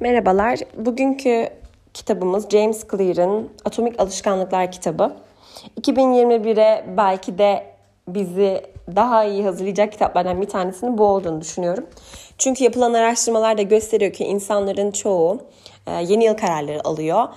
Merhabalar. Bugünkü kitabımız James Clear'ın Atomik Alışkanlıklar kitabı. 2021'e belki de bizi daha iyi hazırlayacak kitaplardan bir tanesinin bu olduğunu düşünüyorum. Çünkü yapılan araştırmalar da gösteriyor ki insanların çoğu e, yeni yıl kararları alıyor.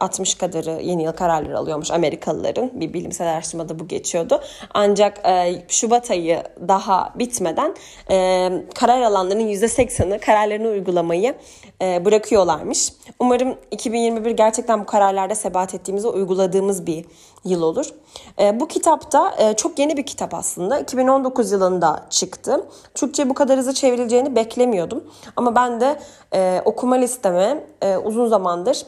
60 kadarı yeni yıl kararları alıyormuş Amerikalıların. Bir bilimsel araştırmada bu geçiyordu. Ancak e, Şubat ayı daha bitmeden e, karar alanların %80'ı kararlarını uygulamayı e, bırakıyorlarmış. Umarım 2021 gerçekten bu kararlarda sebat ettiğimizde uyguladığımız bir yıl olur. E, bu kitapta e, çok yeni bir kitap aslında. 2019 yılında çıktı. Türkçe bu kadar hızlı çevrileceğini beklemiyordum. Ama ben de e, okuma listeme e, uzun zamandır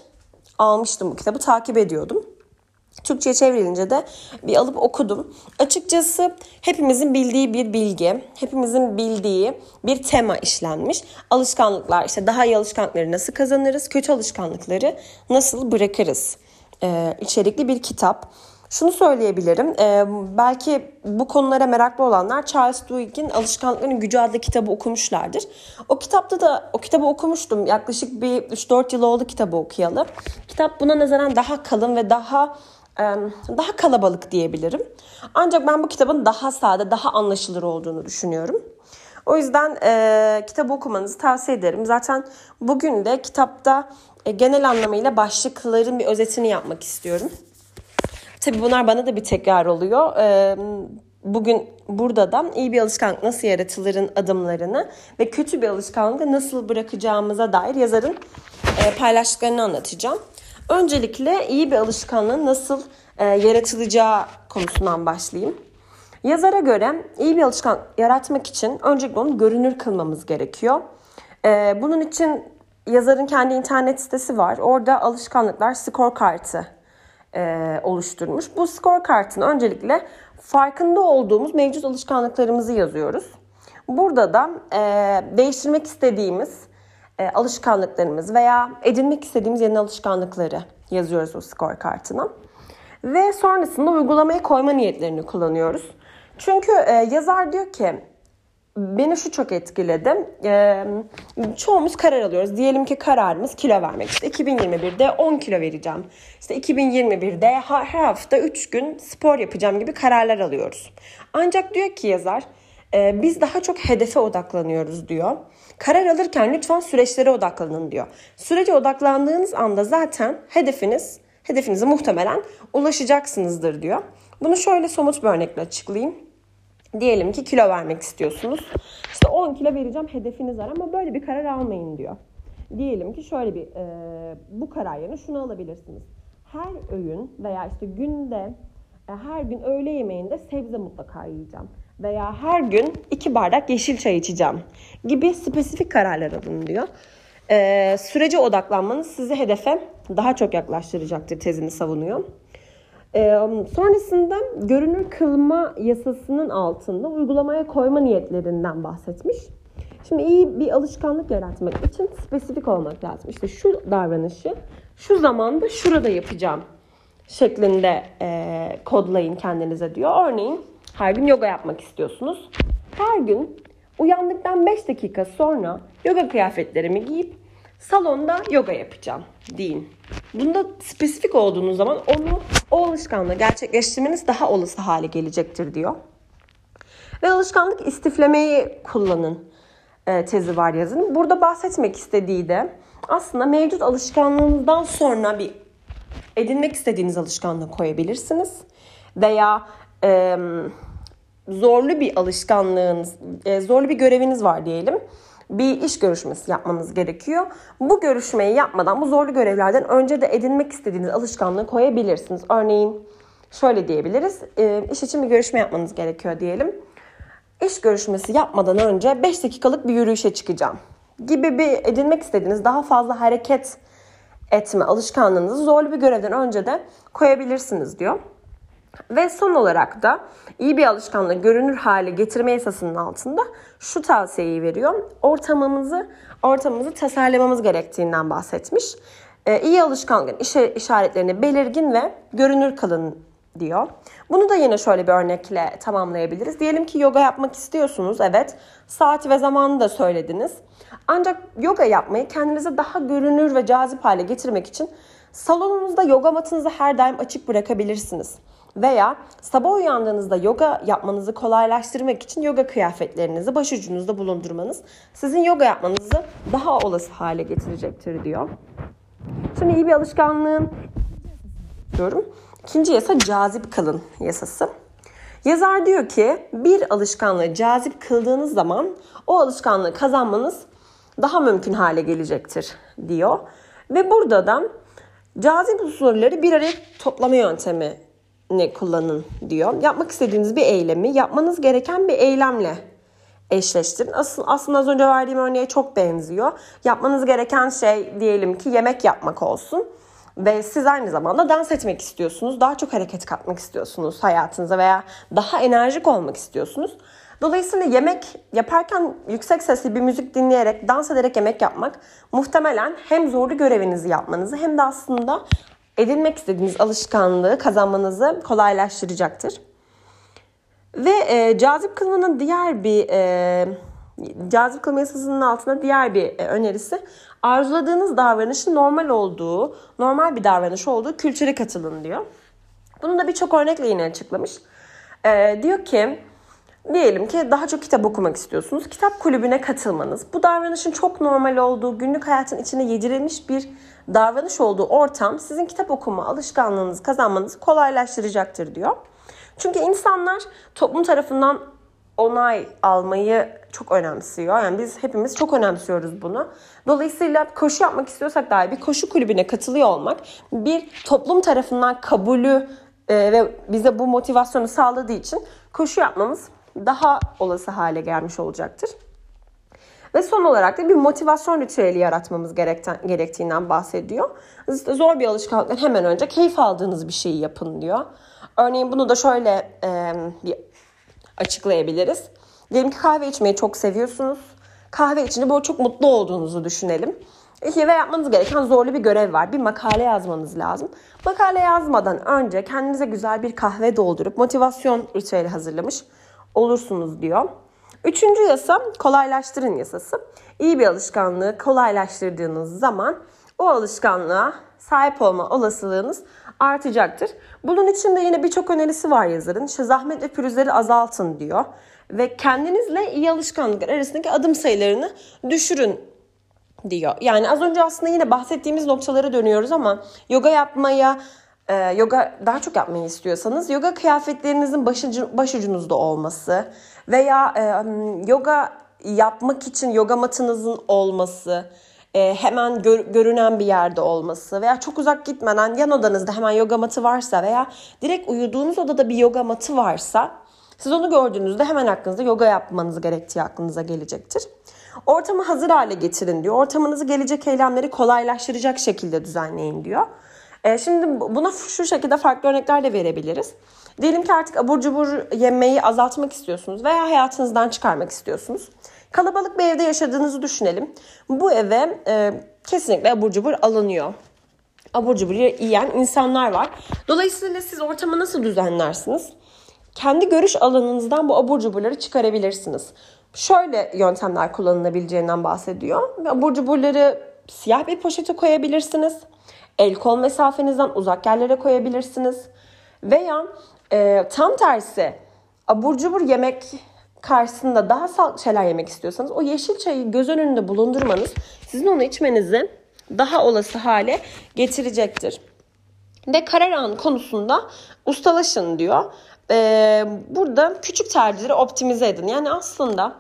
almıştım bu kitabı takip ediyordum. Türkçe'ye çevrilince de bir alıp okudum. Açıkçası hepimizin bildiği bir bilgi, hepimizin bildiği bir tema işlenmiş. Alışkanlıklar, işte daha iyi alışkanlıkları nasıl kazanırız, kötü alışkanlıkları nasıl bırakırız ee, içerikli bir kitap. Şunu söyleyebilirim. E, belki bu konulara meraklı olanlar Charles Duhigg'in Alışkanlıkların Gücü adlı kitabı okumuşlardır. O kitapta da o kitabı okumuştum. Yaklaşık bir 3-4 yıl oldu kitabı okuyalı. Kitap buna nazaran daha kalın ve daha daha kalabalık diyebilirim. Ancak ben bu kitabın daha sade, daha anlaşılır olduğunu düşünüyorum. O yüzden e, kitabı okumanızı tavsiye ederim. Zaten bugün de kitapta e, genel anlamıyla başlıkların bir özetini yapmak istiyorum. Tabii bunlar bana da bir tekrar oluyor. Ee, bugün burada da iyi bir alışkanlık nasıl yaratılırın adımlarını ve kötü bir alışkanlığı nasıl bırakacağımıza dair yazarın e, paylaştıklarını anlatacağım. Öncelikle iyi bir alışkanlığın nasıl e, yaratılacağı konusundan başlayayım. Yazara göre iyi bir alışkanlık yaratmak için öncelikle onu görünür kılmamız gerekiyor. E, bunun için yazarın kendi internet sitesi var. Orada alışkanlıklar skor kartı e, oluşturmuş. Bu skor kartını öncelikle farkında olduğumuz mevcut alışkanlıklarımızı yazıyoruz. Burada da e, değiştirmek istediğimiz e, alışkanlıklarımız veya edinmek istediğimiz yeni alışkanlıkları yazıyoruz o skor kartına. Ve sonrasında uygulamaya koyma niyetlerini kullanıyoruz. Çünkü e, yazar diyor ki beni şu çok etkiledi. Ee, çoğumuz karar alıyoruz. Diyelim ki kararımız kilo vermek. İşte 2021'de 10 kilo vereceğim. İşte 2021'de her hafta 3 gün spor yapacağım gibi kararlar alıyoruz. Ancak diyor ki yazar e, biz daha çok hedefe odaklanıyoruz diyor. Karar alırken lütfen süreçlere odaklanın diyor. Sürece odaklandığınız anda zaten hedefiniz hedefinize muhtemelen ulaşacaksınızdır diyor. Bunu şöyle somut bir örnekle açıklayayım. Diyelim ki kilo vermek istiyorsunuz. İşte 10 kilo vereceğim hedefiniz var ama böyle bir karar almayın diyor. Diyelim ki şöyle bir e, bu karar yerine şunu alabilirsiniz. Her öğün veya işte günde e, her gün öğle yemeğinde sebze mutlaka yiyeceğim. Veya her gün iki bardak yeşil çay içeceğim gibi spesifik kararlar alın diyor. E, sürece odaklanmanız sizi hedefe daha çok yaklaştıracaktır tezini savunuyor. Ee, sonrasında görünür kılma yasasının altında uygulamaya koyma niyetlerinden bahsetmiş. Şimdi iyi bir alışkanlık yaratmak için spesifik olmak lazım. İşte şu davranışı şu zamanda şurada yapacağım şeklinde e, kodlayın kendinize diyor. Örneğin her gün yoga yapmak istiyorsunuz. Her gün uyandıktan 5 dakika sonra yoga kıyafetlerimi giyip salonda yoga yapacağım deyin. Bunda spesifik olduğunuz zaman onu o alışkanlığı gerçekleştirmeniz daha olası hale gelecektir diyor. Ve alışkanlık istiflemeyi kullanın e, tezi var yazın. Burada bahsetmek istediği de aslında mevcut alışkanlığınızdan sonra bir edinmek istediğiniz alışkanlığı koyabilirsiniz. Veya e, zorlu bir alışkanlığınız, e, zorlu bir göreviniz var diyelim bir iş görüşmesi yapmanız gerekiyor. Bu görüşmeyi yapmadan bu zorlu görevlerden önce de edinmek istediğiniz alışkanlığı koyabilirsiniz. Örneğin şöyle diyebiliriz. E, iş için bir görüşme yapmanız gerekiyor diyelim. İş görüşmesi yapmadan önce 5 dakikalık bir yürüyüşe çıkacağım gibi bir edinmek istediğiniz daha fazla hareket etme alışkanlığınızı zorlu bir görevden önce de koyabilirsiniz diyor. Ve son olarak da iyi bir alışkanlığı görünür hale getirme yasasının altında şu tavsiyeyi veriyor. Ortamımızı ortamımızı tasarlamamız gerektiğinden bahsetmiş. Ee, iyi alışkanlığın işaretlerini belirgin ve görünür kılın diyor. Bunu da yine şöyle bir örnekle tamamlayabiliriz. Diyelim ki yoga yapmak istiyorsunuz. Evet. Saat ve zamanı da söylediniz. Ancak yoga yapmayı kendinize daha görünür ve cazip hale getirmek için salonunuzda yoga matınızı her daim açık bırakabilirsiniz. Veya sabah uyandığınızda yoga yapmanızı kolaylaştırmak için yoga kıyafetlerinizi başucunuzda bulundurmanız sizin yoga yapmanızı daha olası hale getirecektir diyor. Şimdi iyi bir alışkanlığın diyorum. İkinci yasa cazip kılın yasası. Yazar diyor ki bir alışkanlığı cazip kıldığınız zaman o alışkanlığı kazanmanız daha mümkün hale gelecektir diyor. Ve burada da cazip unsurları bir araya toplama yöntemi ne kullanın diyor. Yapmak istediğiniz bir eylemi yapmanız gereken bir eylemle eşleştirin. Asıl, aslında az önce verdiğim örneğe çok benziyor. Yapmanız gereken şey diyelim ki yemek yapmak olsun. Ve siz aynı zamanda dans etmek istiyorsunuz. Daha çok hareket katmak istiyorsunuz hayatınıza veya daha enerjik olmak istiyorsunuz. Dolayısıyla yemek yaparken yüksek sesli bir müzik dinleyerek, dans ederek yemek yapmak muhtemelen hem zorlu görevinizi yapmanızı hem de aslında edinmek istediğiniz alışkanlığı kazanmanızı kolaylaştıracaktır. Ve e, cazip kılmanın diğer bir e, cazip kılma yasasının altında diğer bir e, önerisi arzuladığınız davranışın normal olduğu, normal bir davranış olduğu kültüre katılın diyor. Bunu da birçok örnekle yine açıklamış. E, diyor ki Diyelim ki daha çok kitap okumak istiyorsunuz. Kitap kulübüne katılmanız, bu davranışın çok normal olduğu, günlük hayatın içine yedirilmiş bir davranış olduğu ortam sizin kitap okuma alışkanlığınızı kazanmanızı kolaylaştıracaktır diyor. Çünkü insanlar toplum tarafından onay almayı çok önemsiyor. Yani biz hepimiz çok önemsiyoruz bunu. Dolayısıyla koşu yapmak istiyorsak dahi bir koşu kulübüne katılıyor olmak bir toplum tarafından kabulü e, ve bize bu motivasyonu sağladığı için koşu yapmamız daha olası hale gelmiş olacaktır. Ve son olarak da bir motivasyon ritüeli yaratmamız gerektiğinden bahsediyor. Zor bir alışkanlıktan hemen önce keyif aldığınız bir şeyi yapın diyor. Örneğin bunu da şöyle e, bir açıklayabiliriz. Diyelim ki kahve içmeyi çok seviyorsunuz. Kahve içince böyle çok mutlu olduğunuzu düşünelim. Ve yapmanız gereken zorlu bir görev var. Bir makale yazmanız lazım. Makale yazmadan önce kendinize güzel bir kahve doldurup motivasyon ritüeli hazırlamış olursunuz diyor. Üçüncü yasa kolaylaştırın yasası. İyi bir alışkanlığı kolaylaştırdığınız zaman o alışkanlığa sahip olma olasılığınız artacaktır. Bunun için de yine birçok önerisi var yazarın. İşte zahmet ve pürüzleri azaltın diyor. Ve kendinizle iyi alışkanlıklar arasındaki adım sayılarını düşürün diyor. Yani az önce aslında yine bahsettiğimiz noktalara dönüyoruz ama yoga yapmaya e, yoga daha çok yapmayı istiyorsanız yoga kıyafetlerinizin başucu, başucunuzda olması veya e, yoga yapmak için yoga matınızın olması, e, hemen gör, görünen bir yerde olması veya çok uzak gitmeden yan odanızda hemen yoga matı varsa veya direkt uyuduğunuz odada bir yoga matı varsa siz onu gördüğünüzde hemen aklınızda yoga yapmanız gerektiği aklınıza gelecektir. Ortamı hazır hale getirin diyor. Ortamınızı gelecek eylemleri kolaylaştıracak şekilde düzenleyin diyor. E, şimdi buna şu şekilde farklı örnekler de verebiliriz. Diyelim ki artık abur cubur yemeği azaltmak istiyorsunuz veya hayatınızdan çıkarmak istiyorsunuz. Kalabalık bir evde yaşadığınızı düşünelim. Bu eve e, kesinlikle abur cubur alınıyor. Abur cubur yiyen insanlar var. Dolayısıyla siz ortamı nasıl düzenlersiniz? Kendi görüş alanınızdan bu abur cuburları çıkarabilirsiniz. Şöyle yöntemler kullanılabileceğinden bahsediyor. Abur cuburları siyah bir poşete koyabilirsiniz. El kol mesafenizden uzak yerlere koyabilirsiniz. Veya e, tam tersi abur cubur yemek karşısında daha sağlıklı şeyler yemek istiyorsanız o yeşil çayı göz önünde bulundurmanız sizin onu içmenizi daha olası hale getirecektir. Ve karar anı konusunda ustalaşın diyor. Ee, burada küçük tercihleri optimize edin. Yani aslında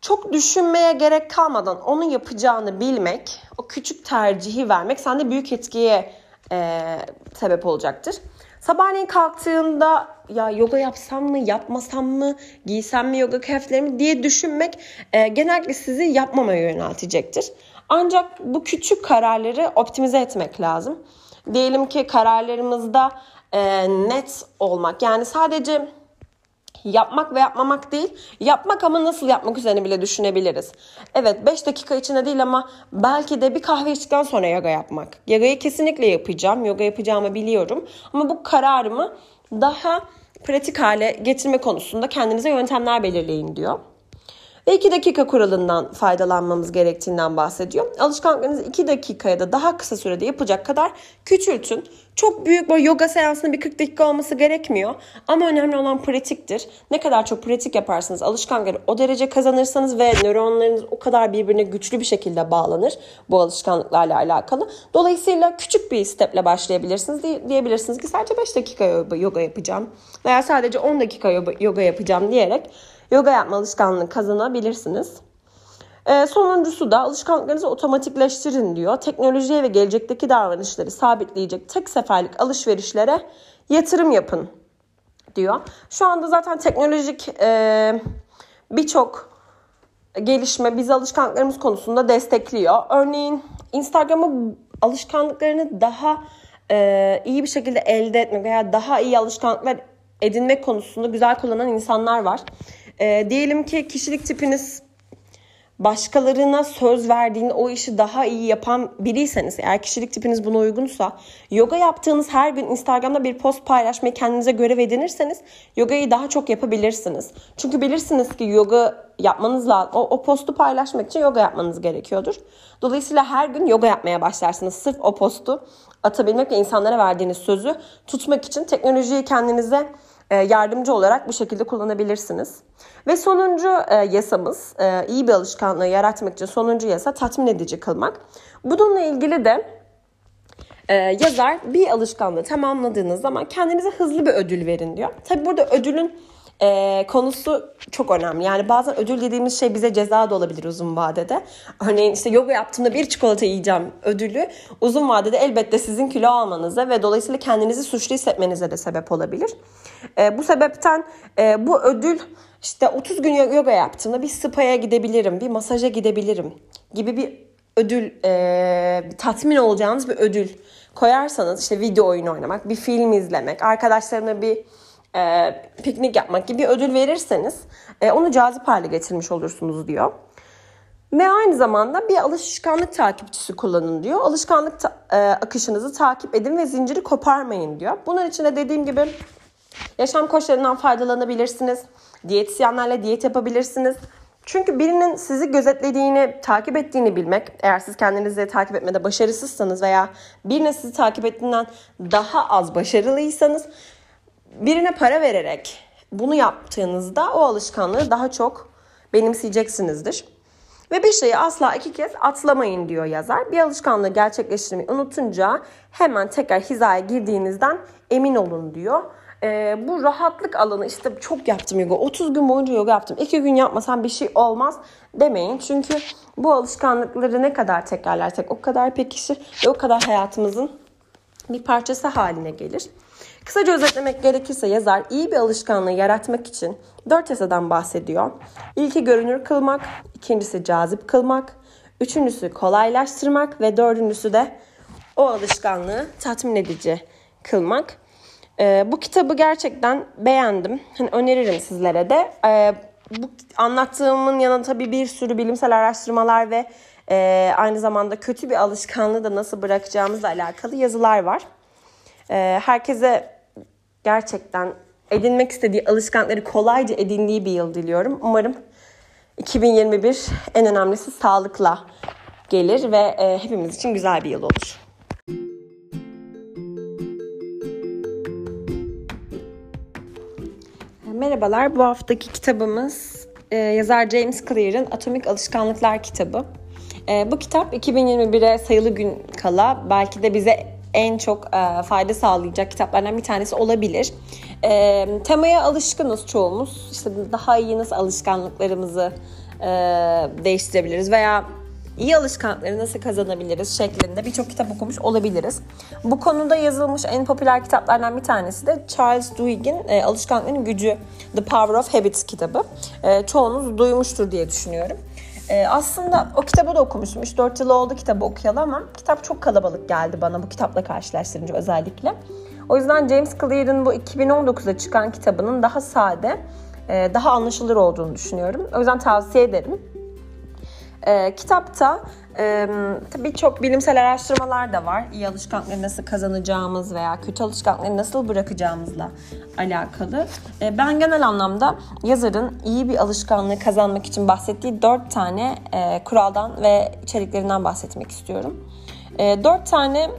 çok düşünmeye gerek kalmadan onu yapacağını bilmek, o küçük tercihi vermek sende büyük etkiye e, sebep olacaktır. Sabahleyin kalktığında ya yoga yapsam mı, yapmasam mı, giysem mi yoga kıyafetlerimi diye düşünmek e, genellikle sizi yapmamaya yöneltecektir. Ancak bu küçük kararları optimize etmek lazım. Diyelim ki kararlarımızda e, net olmak yani sadece Yapmak ve yapmamak değil, yapmak ama nasıl yapmak üzerine bile düşünebiliriz. Evet 5 dakika içinde değil ama belki de bir kahve içtikten sonra yoga yapmak. Yogayı kesinlikle yapacağım, yoga yapacağımı biliyorum. Ama bu kararımı daha pratik hale getirme konusunda kendinize yöntemler belirleyin diyor ve 2 dakika kuralından faydalanmamız gerektiğinden bahsediyor. Alışkanlıklarınızı 2 dakika ya da daha kısa sürede yapacak kadar küçültün. Çok büyük böyle yoga seansında bir 40 dakika olması gerekmiyor. Ama önemli olan pratiktir. Ne kadar çok pratik yaparsanız alışkanlıkları o derece kazanırsanız ve nöronlarınız o kadar birbirine güçlü bir şekilde bağlanır bu alışkanlıklarla alakalı. Dolayısıyla küçük bir steple başlayabilirsiniz. Diyebilirsiniz ki sadece 5 dakika yoga yapacağım veya sadece 10 dakika yoga yapacağım diyerek yoga yapma alışkanlığı kazanabilirsiniz. E, sonuncusu da alışkanlıklarınızı otomatikleştirin diyor. Teknolojiye ve gelecekteki davranışları sabitleyecek tek seferlik alışverişlere yatırım yapın diyor. Şu anda zaten teknolojik e, birçok gelişme bizi alışkanlıklarımız konusunda destekliyor. Örneğin Instagram'ı alışkanlıklarını daha e, iyi bir şekilde elde etmek veya daha iyi alışkanlıklar edinmek konusunda güzel kullanan insanlar var. E, diyelim ki kişilik tipiniz başkalarına söz verdiğinde o işi daha iyi yapan biriyseniz eğer kişilik tipiniz buna uygunsa yoga yaptığınız her gün Instagram'da bir post paylaşmayı kendinize görev edinirseniz yogayı daha çok yapabilirsiniz. Çünkü bilirsiniz ki yoga yapmanız lazım. O, o postu paylaşmak için yoga yapmanız gerekiyordur. Dolayısıyla her gün yoga yapmaya başlarsınız. Sırf o postu atabilmek ve insanlara verdiğiniz sözü tutmak için teknolojiyi kendinize yardımcı olarak bu şekilde kullanabilirsiniz. Ve sonuncu e, yasamız e, iyi bir alışkanlığı yaratmak için sonuncu yasa tatmin edici kılmak. Bununla ilgili de yazar bir alışkanlığı tamamladığınız zaman kendinize hızlı bir ödül verin diyor. Tabi burada ödülün e, konusu çok önemli. Yani bazen ödül dediğimiz şey bize ceza da olabilir uzun vadede. Örneğin işte yoga yaptığımda bir çikolata yiyeceğim ödülü uzun vadede elbette sizin kilo almanıza ve dolayısıyla kendinizi suçlu hissetmenize de sebep olabilir. E, bu sebepten e, bu ödül işte 30 gün yoga yaptığımda bir spa'ya gidebilirim, bir masaja gidebilirim gibi bir ödül, e, tatmin olacağınız bir ödül koyarsanız işte video oyunu oynamak, bir film izlemek, arkadaşlarımla bir e, piknik yapmak gibi bir ödül verirseniz e, onu cazip hale getirmiş olursunuz diyor. Ve aynı zamanda bir alışkanlık takipçisi kullanın diyor. Alışkanlık ta- e, akışınızı takip edin ve zinciri koparmayın diyor. Bunun için de dediğim gibi yaşam koçlarından faydalanabilirsiniz. Diyetisyenlerle diyet yapabilirsiniz. Çünkü birinin sizi gözetlediğini, takip ettiğini bilmek, eğer siz kendinizi takip etmede başarısızsanız veya birinin sizi takip ettiğinden daha az başarılıysanız birine para vererek bunu yaptığınızda o alışkanlığı daha çok benimseyeceksinizdir. Ve bir şeyi asla iki kez atlamayın diyor yazar. Bir alışkanlığı gerçekleştirmeyi unutunca hemen tekrar hizaya girdiğinizden emin olun diyor. Ee, bu rahatlık alanı işte çok yaptım yoga. 30 gün boyunca yoga yaptım. 2 gün yapmasam bir şey olmaz demeyin. Çünkü bu alışkanlıkları ne kadar tekrarlarsak o kadar pekişir ve o kadar hayatımızın bir parçası haline gelir. Kısaca özetlemek gerekirse yazar iyi bir alışkanlığı yaratmak için dört yasadan bahsediyor. İlki görünür kılmak, ikincisi cazip kılmak, üçüncüsü kolaylaştırmak ve dördüncüsü de o alışkanlığı tatmin edici kılmak. Ee, bu kitabı gerçekten beğendim. Hani öneririm sizlere de. Ee, bu anlattığımın yanında tabii bir sürü bilimsel araştırmalar ve e, aynı zamanda kötü bir alışkanlığı da nasıl bırakacağımızla alakalı yazılar var. Ee, herkese gerçekten edinmek istediği alışkanlıkları kolayca edindiği bir yıl diliyorum. Umarım 2021 en önemlisi sağlıkla gelir ve e, hepimiz için güzel bir yıl olur. Merhabalar, bu haftaki kitabımız e, yazar James Clear'ın Atomik Alışkanlıklar kitabı. E, bu kitap 2021'e sayılı gün kala belki de bize en çok e, fayda sağlayacak kitaplardan bir tanesi olabilir. E, temaya alışkınız çoğumuz. İşte daha iyi nasıl alışkanlıklarımızı e, değiştirebiliriz veya iyi alışkanlıkları nasıl kazanabiliriz şeklinde birçok kitap okumuş olabiliriz. Bu konuda yazılmış en popüler kitaplardan bir tanesi de Charles Duhigg'in e, Alışkanlıkların Gücü The Power of Habits kitabı. E, çoğunuz duymuştur diye düşünüyorum. Ee, aslında o kitabı da okumuştum. 3-4 yıl oldu kitabı okuyalı ama kitap çok kalabalık geldi bana bu kitapla karşılaştırınca özellikle. O yüzden James Clear'ın bu 2019'da çıkan kitabının daha sade e, daha anlaşılır olduğunu düşünüyorum. O yüzden tavsiye ederim. E, kitapta e, tabii çok bilimsel araştırmalar da var. İyi alışkanlıkları nasıl kazanacağımız veya kötü alışkanlıkları nasıl bırakacağımızla alakalı. E, ben genel anlamda yazarın iyi bir alışkanlığı kazanmak için bahsettiği dört tane e, kuraldan ve içeriklerinden bahsetmek istiyorum. E, dört tane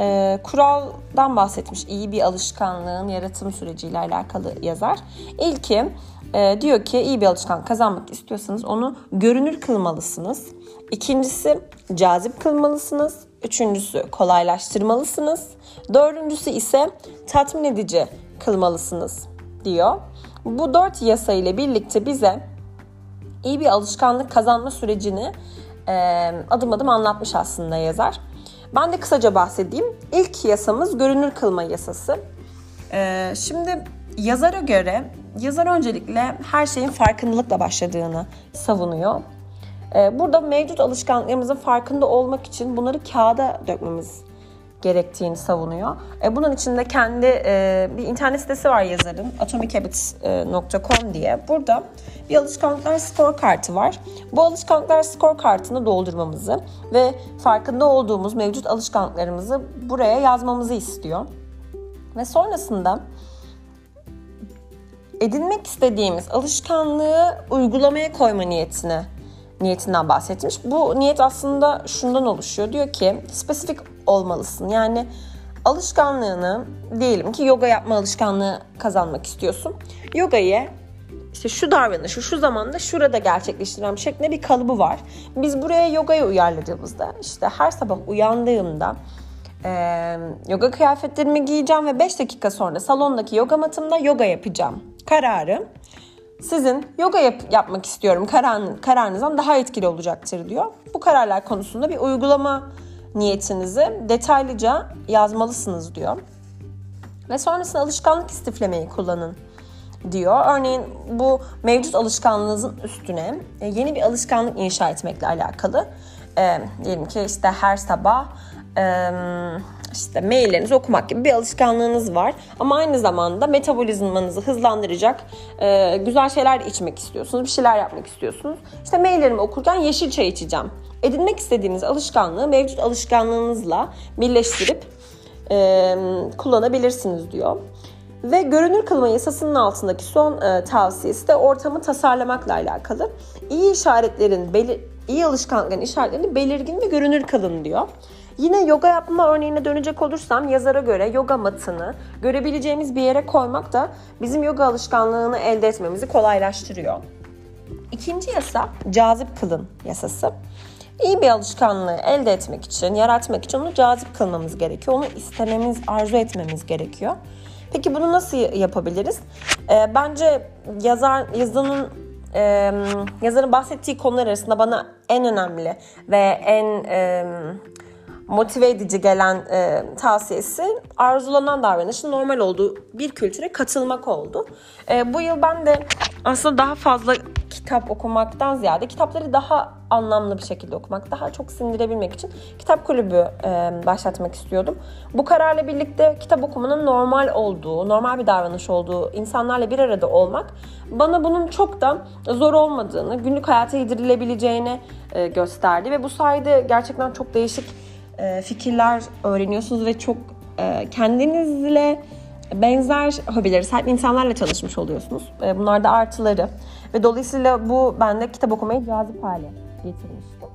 e, kuraldan bahsetmiş iyi bir alışkanlığın yaratım süreciyle alakalı yazar. İlki e, diyor ki iyi bir alışkanlık kazanmak istiyorsanız onu görünür kılmalısınız. İkincisi cazip kılmalısınız. Üçüncüsü kolaylaştırmalısınız. Dördüncüsü ise tatmin edici kılmalısınız diyor. Bu dört yasa ile birlikte bize iyi bir alışkanlık kazanma sürecini e, adım adım anlatmış aslında yazar. Ben de kısaca bahsedeyim. İlk yasamız görünür kılma yasası. Ee, şimdi yazara göre yazar öncelikle her şeyin farkındalıkla başladığını savunuyor. Ee, burada mevcut alışkanlıklarımızın farkında olmak için bunları kağıda dökmemiz gerektiğini savunuyor. E, bunun için de kendi e, bir internet sitesi var yazarın atomichabits.com diye. Burada bir alışkanlıklar skor kartı var. Bu alışkanlıklar skor kartını doldurmamızı ve farkında olduğumuz mevcut alışkanlıklarımızı buraya yazmamızı istiyor. Ve sonrasında edinmek istediğimiz alışkanlığı uygulamaya koyma niyetine niyetinden bahsetmiş. Bu niyet aslında şundan oluşuyor. Diyor ki spesifik olmalısın. Yani alışkanlığını diyelim ki yoga yapma alışkanlığı kazanmak istiyorsun. Yogayı işte şu davranışı şu zamanda şurada gerçekleştireceğim şeklinde bir kalıbı var. Biz buraya yogayı uyarladığımızda işte her sabah uyandığımda e, yoga kıyafetlerimi giyeceğim ve 5 dakika sonra salondaki yoga matımda yoga yapacağım kararı sizin yoga yap- yapmak istiyorum karar- kararınızdan daha etkili olacaktır diyor. Bu kararlar konusunda bir uygulama niyetinizi detaylıca yazmalısınız diyor. Ve sonrasında alışkanlık istiflemeyi kullanın diyor. Örneğin bu mevcut alışkanlığınızın üstüne e, yeni bir alışkanlık inşa etmekle alakalı. E, diyelim ki işte her sabah e, işte maillerinizi okumak gibi bir alışkanlığınız var. Ama aynı zamanda metabolizmanızı hızlandıracak e, güzel şeyler içmek istiyorsunuz. Bir şeyler yapmak istiyorsunuz. İşte maillerimi okurken yeşil çay içeceğim. Edinmek istediğiniz alışkanlığı mevcut alışkanlığınızla birleştirip e, kullanabilirsiniz diyor. Ve görünür kılma yasasının altındaki son e, tavsiyesi de ortamı tasarlamakla alakalı. İyi işaretlerin, belir, iyi alışkanlıkların işaretlerini belirgin ve görünür kılın diyor. Yine yoga yapma örneğine dönecek olursam yazara göre yoga matını görebileceğimiz bir yere koymak da bizim yoga alışkanlığını elde etmemizi kolaylaştırıyor. İkinci yasa cazip kılın yasası. İyi bir alışkanlığı elde etmek için, yaratmak için onu cazip kılmamız gerekiyor. Onu istememiz, arzu etmemiz gerekiyor. Peki bunu nasıl yapabiliriz? E, bence yazar yazının e, yazarın bahsettiği konular arasında bana en önemli ve en e, motive edici gelen e, tavsiyesi arzulanan davranışın normal olduğu bir kültüre katılmak oldu. E, bu yıl ben de aslında daha fazla kitap okumaktan ziyade kitapları daha anlamlı bir şekilde okumak, daha çok sindirebilmek için kitap kulübü e, başlatmak istiyordum. Bu kararla birlikte kitap okumanın normal olduğu, normal bir davranış olduğu, insanlarla bir arada olmak bana bunun çok da zor olmadığını, günlük hayata yedirilebileceğini e, gösterdi ve bu sayede gerçekten çok değişik fikirler öğreniyorsunuz ve çok e, kendinizle benzer hobileri sahip insanlarla çalışmış oluyorsunuz. E, bunlar da artıları. Ve dolayısıyla bu bende kitap okumayı cazip hale getirmişti.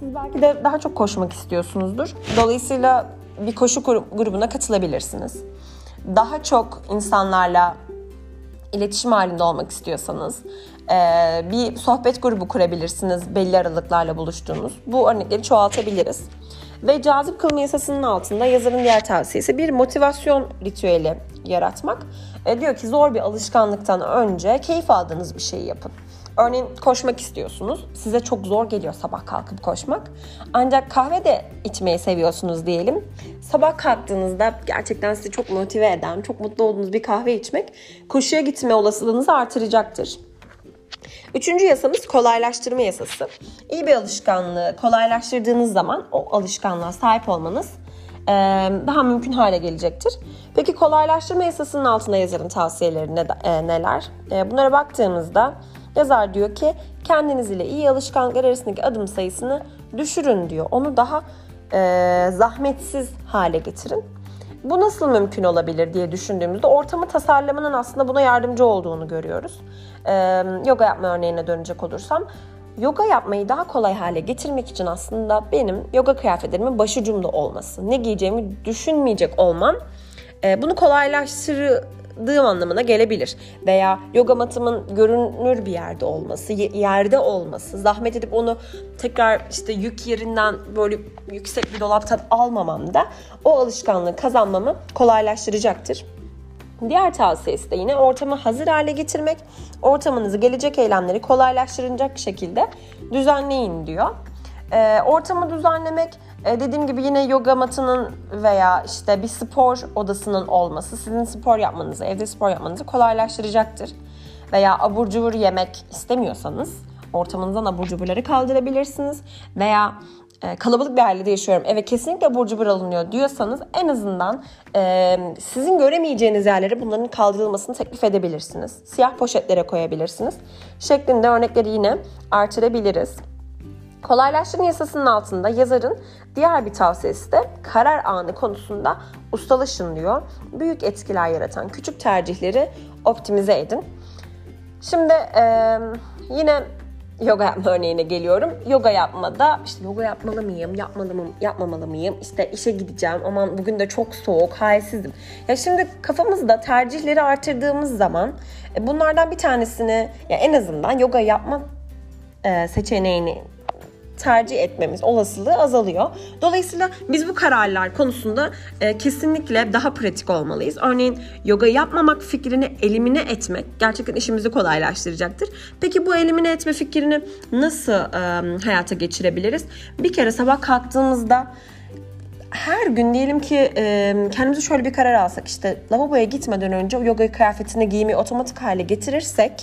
Siz belki de daha çok koşmak istiyorsunuzdur. Dolayısıyla bir koşu grubuna katılabilirsiniz. Daha çok insanlarla iletişim halinde olmak istiyorsanız bir sohbet grubu kurabilirsiniz belli aralıklarla buluştuğunuz. Bu örnekleri çoğaltabiliriz. Ve cazip kılma yasasının altında yazarın diğer tavsiyesi bir motivasyon ritüeli yaratmak. E, diyor ki zor bir alışkanlıktan önce keyif aldığınız bir şeyi yapın. Örneğin koşmak istiyorsunuz. Size çok zor geliyor sabah kalkıp koşmak. Ancak kahve de içmeyi seviyorsunuz diyelim. Sabah kalktığınızda gerçekten sizi çok motive eden, çok mutlu olduğunuz bir kahve içmek koşuya gitme olasılığınızı artıracaktır. Üçüncü yasamız kolaylaştırma yasası. İyi bir alışkanlığı kolaylaştırdığınız zaman o alışkanlığa sahip olmanız daha mümkün hale gelecektir. Peki kolaylaştırma yasasının altında yazarın tavsiyeleri ne, neler? Bunlara baktığımızda yazar diyor ki kendiniz ile iyi alışkanlıklar arasındaki adım sayısını düşürün diyor. Onu daha zahmetsiz hale getirin. Bu nasıl mümkün olabilir diye düşündüğümüzde ortamı tasarlamanın aslında buna yardımcı olduğunu görüyoruz. Ee, yoga yapma örneğine dönecek olursam yoga yapmayı daha kolay hale getirmek için aslında benim yoga kıyafetlerimin başucumda olması, ne giyeceğimi düşünmeyecek olmam e, bunu kolaylaştırdığım anlamına gelebilir. Veya yoga matımın görünür bir yerde olması, yerde olması, zahmet edip onu tekrar işte yük yerinden böyle yüksek bir dolaptan almamam da o alışkanlığı kazanmamı kolaylaştıracaktır. Diğer tavsiyesi de yine ortamı hazır hale getirmek. Ortamınızı gelecek eylemleri kolaylaştıracak şekilde düzenleyin diyor. E, ortamı düzenlemek e, dediğim gibi yine yoga matının veya işte bir spor odasının olması sizin spor yapmanızı, evde spor yapmanızı kolaylaştıracaktır. Veya abur cubur yemek istemiyorsanız ortamınızdan abur cuburları kaldırabilirsiniz. Veya e, kalabalık bir ailede yaşıyorum. Eve kesinlikle abur cubur alınıyor diyorsanız en azından e, sizin göremeyeceğiniz yerlere bunların kaldırılmasını teklif edebilirsiniz. Siyah poşetlere koyabilirsiniz. Şeklinde örnekleri yine artırabiliriz. Kolaylaştırma yasasının altında yazarın diğer bir tavsiyesi de karar anı konusunda ustalaşın diyor. Büyük etkiler yaratan küçük tercihleri optimize edin. Şimdi e, yine yoga yapma örneğine geliyorum. Yoga yapmada işte yoga yapmalı mıyım, yapmalı mı, yapmamalı mıyım? İşte işe gideceğim. Aman bugün de çok soğuk, halsizim. Ya şimdi kafamızda tercihleri artırdığımız zaman e, bunlardan bir tanesini ya en azından yoga yapma e, seçeneğini tercih etmemiz olasılığı azalıyor. Dolayısıyla biz bu kararlar konusunda e, kesinlikle daha pratik olmalıyız. Örneğin yoga yapmamak fikrini elimine etmek gerçekten işimizi kolaylaştıracaktır. Peki bu elimine etme fikrini nasıl e, hayata geçirebiliriz? Bir kere sabah kalktığımızda her gün diyelim ki e, kendimize şöyle bir karar alsak işte lavaboya gitmeden önce yoga kıyafetini giymeyi otomatik hale getirirsek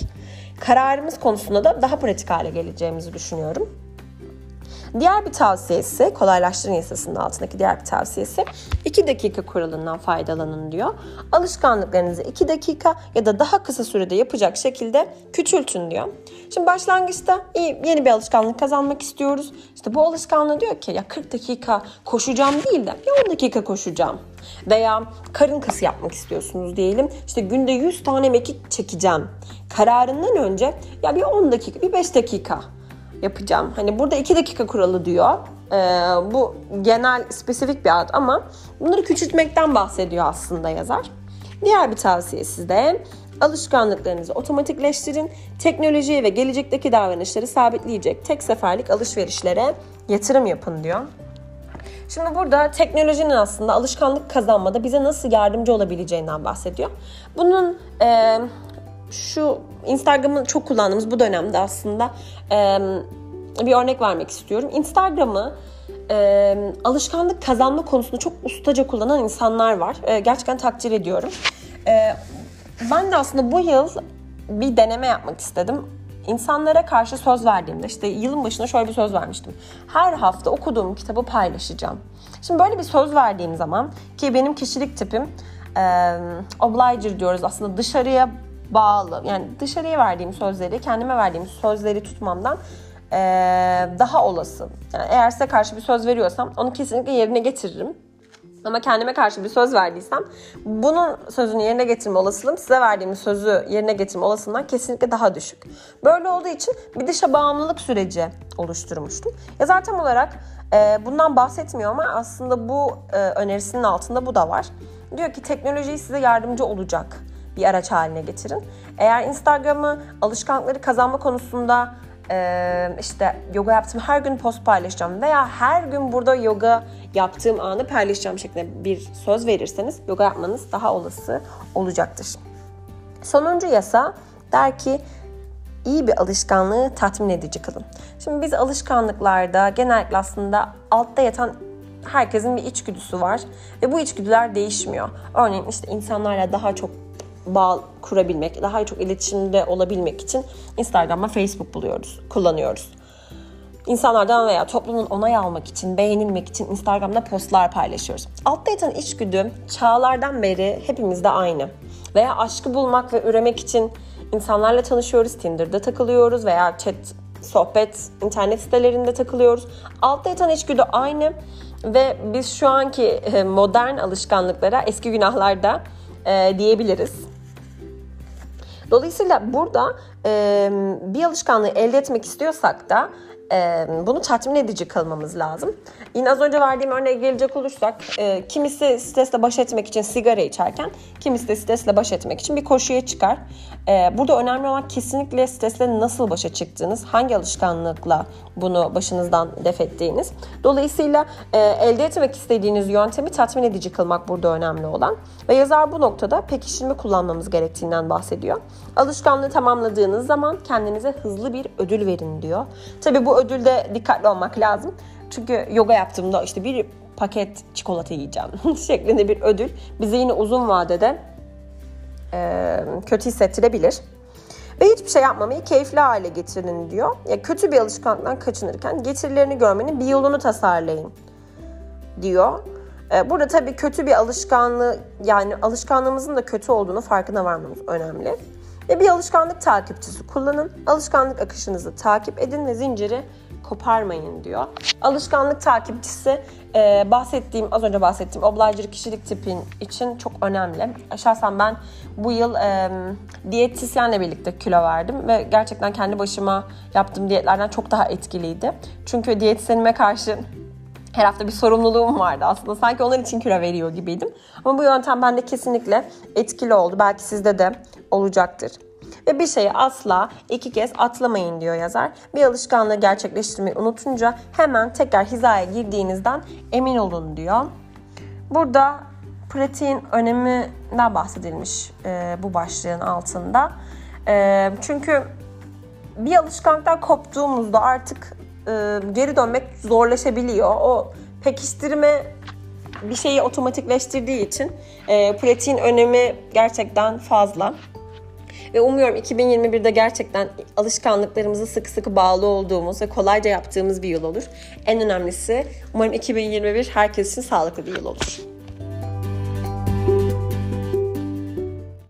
kararımız konusunda da daha pratik hale geleceğimizi düşünüyorum. Diğer bir tavsiyesi, kolaylaştırın yasasının altındaki diğer bir tavsiyesi 2 dakika kuralından faydalanın diyor. Alışkanlıklarınızı 2 dakika ya da daha kısa sürede yapacak şekilde küçültün diyor. Şimdi başlangıçta iyi, yeni bir alışkanlık kazanmak istiyoruz. İşte bu alışkanlığı diyor ki ya 40 dakika koşacağım değil de bir 10 dakika koşacağım. Veya karın kası yapmak istiyorsunuz diyelim. İşte günde 100 tane mekik çekeceğim. Kararından önce ya bir 10 dakika, bir 5 dakika yapacağım. Hani burada 2 dakika kuralı diyor. Ee, bu genel spesifik bir ad ama bunları küçültmekten bahsediyor aslında yazar. Diğer bir tavsiyesi de alışkanlıklarınızı otomatikleştirin. Teknolojiye ve gelecekteki davranışları sabitleyecek tek seferlik alışverişlere yatırım yapın diyor. Şimdi burada teknolojinin aslında alışkanlık kazanmada bize nasıl yardımcı olabileceğinden bahsediyor. Bunun e, şu Instagram'ı çok kullandığımız bu dönemde aslında e, bir örnek vermek istiyorum. Instagram'ı e, alışkanlık kazanma konusunda çok ustaca kullanan insanlar var. E, gerçekten takdir ediyorum. E, ben de aslında bu yıl bir deneme yapmak istedim. İnsanlara karşı söz verdiğimde işte yılın başında şöyle bir söz vermiştim. Her hafta okuduğum kitabı paylaşacağım. Şimdi böyle bir söz verdiğim zaman ki benim kişilik tipim e, obliger diyoruz aslında dışarıya bağlı. Yani dışarıya verdiğim sözleri, kendime verdiğim sözleri tutmamdan ee, daha olası. Yani eğer size karşı bir söz veriyorsam onu kesinlikle yerine getiririm. Ama kendime karşı bir söz verdiysem bunun sözünü yerine getirme olasılığım size verdiğim sözü yerine getirme olasılığından kesinlikle daha düşük. Böyle olduğu için bir dışa bağımlılık süreci oluşturmuştum. Yazar tam olarak e, bundan bahsetmiyor ama aslında bu e, önerisinin altında bu da var. Diyor ki teknoloji size yardımcı olacak bir araç haline getirin. Eğer Instagram'ı alışkanlıkları kazanma konusunda işte yoga yaptım her gün post paylaşacağım veya her gün burada yoga yaptığım anı paylaşacağım şeklinde bir söz verirseniz yoga yapmanız daha olası olacaktır. Sonuncu yasa der ki iyi bir alışkanlığı tatmin edici kılın. Şimdi biz alışkanlıklarda genellikle aslında altta yatan herkesin bir içgüdüsü var ve bu içgüdüler değişmiyor. Örneğin işte insanlarla daha çok bağ kurabilmek, daha çok iletişimde olabilmek için Instagram ve Facebook buluyoruz, kullanıyoruz. insanlardan veya toplumun onay almak için, beğenilmek için Instagram'da postlar paylaşıyoruz. Altta yatan içgüdü çağlardan beri hepimizde aynı. Veya aşkı bulmak ve üremek için insanlarla tanışıyoruz, Tinder'da takılıyoruz veya chat, sohbet, internet sitelerinde takılıyoruz. Altta yatan içgüdü aynı ve biz şu anki e, modern alışkanlıklara eski günahlarda e, diyebiliriz. Dolayısıyla burada e, bir alışkanlığı elde etmek istiyorsak da e, bunu tatmin edici kılmamız lazım. Yine az önce verdiğim örneğe gelecek olursak e, kimisi stresle baş etmek için sigara içerken kimisi de stresle baş etmek için bir koşuya çıkar. E, burada önemli olan kesinlikle stresle nasıl başa çıktığınız, hangi alışkanlıkla bunu başınızdan def ettiğiniz. Dolayısıyla e, elde etmek istediğiniz yöntemi tatmin edici kılmak burada önemli olan. Ve yazar bu noktada pekiştirme kullanmamız gerektiğinden bahsediyor. Alışkanlığı tamamladığınız zaman kendinize hızlı bir ödül verin diyor. Tabi bu ödülde dikkatli olmak lazım. Çünkü yoga yaptığımda işte bir paket çikolata yiyeceğim şeklinde bir ödül bize yine uzun vadede e, kötü hissettirebilir. Ve hiçbir şey yapmamayı keyifli hale getirin diyor. Ya kötü bir alışkanlıktan kaçınırken getirilerini görmenin bir yolunu tasarlayın diyor. E, burada tabii kötü bir alışkanlığı yani alışkanlığımızın da kötü olduğunu farkına varmamız önemli. Ve bir alışkanlık takipçisi kullanın. Alışkanlık akışınızı takip edin ve zinciri koparmayın diyor. Alışkanlık takipçisi e, bahsettiğim, az önce bahsettiğim obliger kişilik tipin için çok önemli. Şahsen ben bu yıl e, diyetisyenle birlikte kilo verdim ve gerçekten kendi başıma yaptığım diyetlerden çok daha etkiliydi. Çünkü diyetisyenime karşı her hafta bir sorumluluğum vardı aslında. Sanki onlar için kilo veriyor gibiydim. Ama bu yöntem bende kesinlikle etkili oldu. Belki sizde de olacaktır. Ve bir şeyi asla iki kez atlamayın diyor yazar. Bir alışkanlığı gerçekleştirmeyi unutunca hemen tekrar hizaya girdiğinizden emin olun diyor. Burada pratiğin öneminden bahsedilmiş e, bu başlığın altında. E, çünkü bir alışkanlıktan koptuğumuzda artık e, geri dönmek zorlaşabiliyor. O pekiştirme bir şeyi otomatikleştirdiği için e, pratiğin önemi gerçekten fazla. Ve umuyorum 2021'de gerçekten alışkanlıklarımızı sıkı sıkı bağlı olduğumuz ve kolayca yaptığımız bir yıl olur. En önemlisi umarım 2021 herkes için sağlıklı bir yıl olur.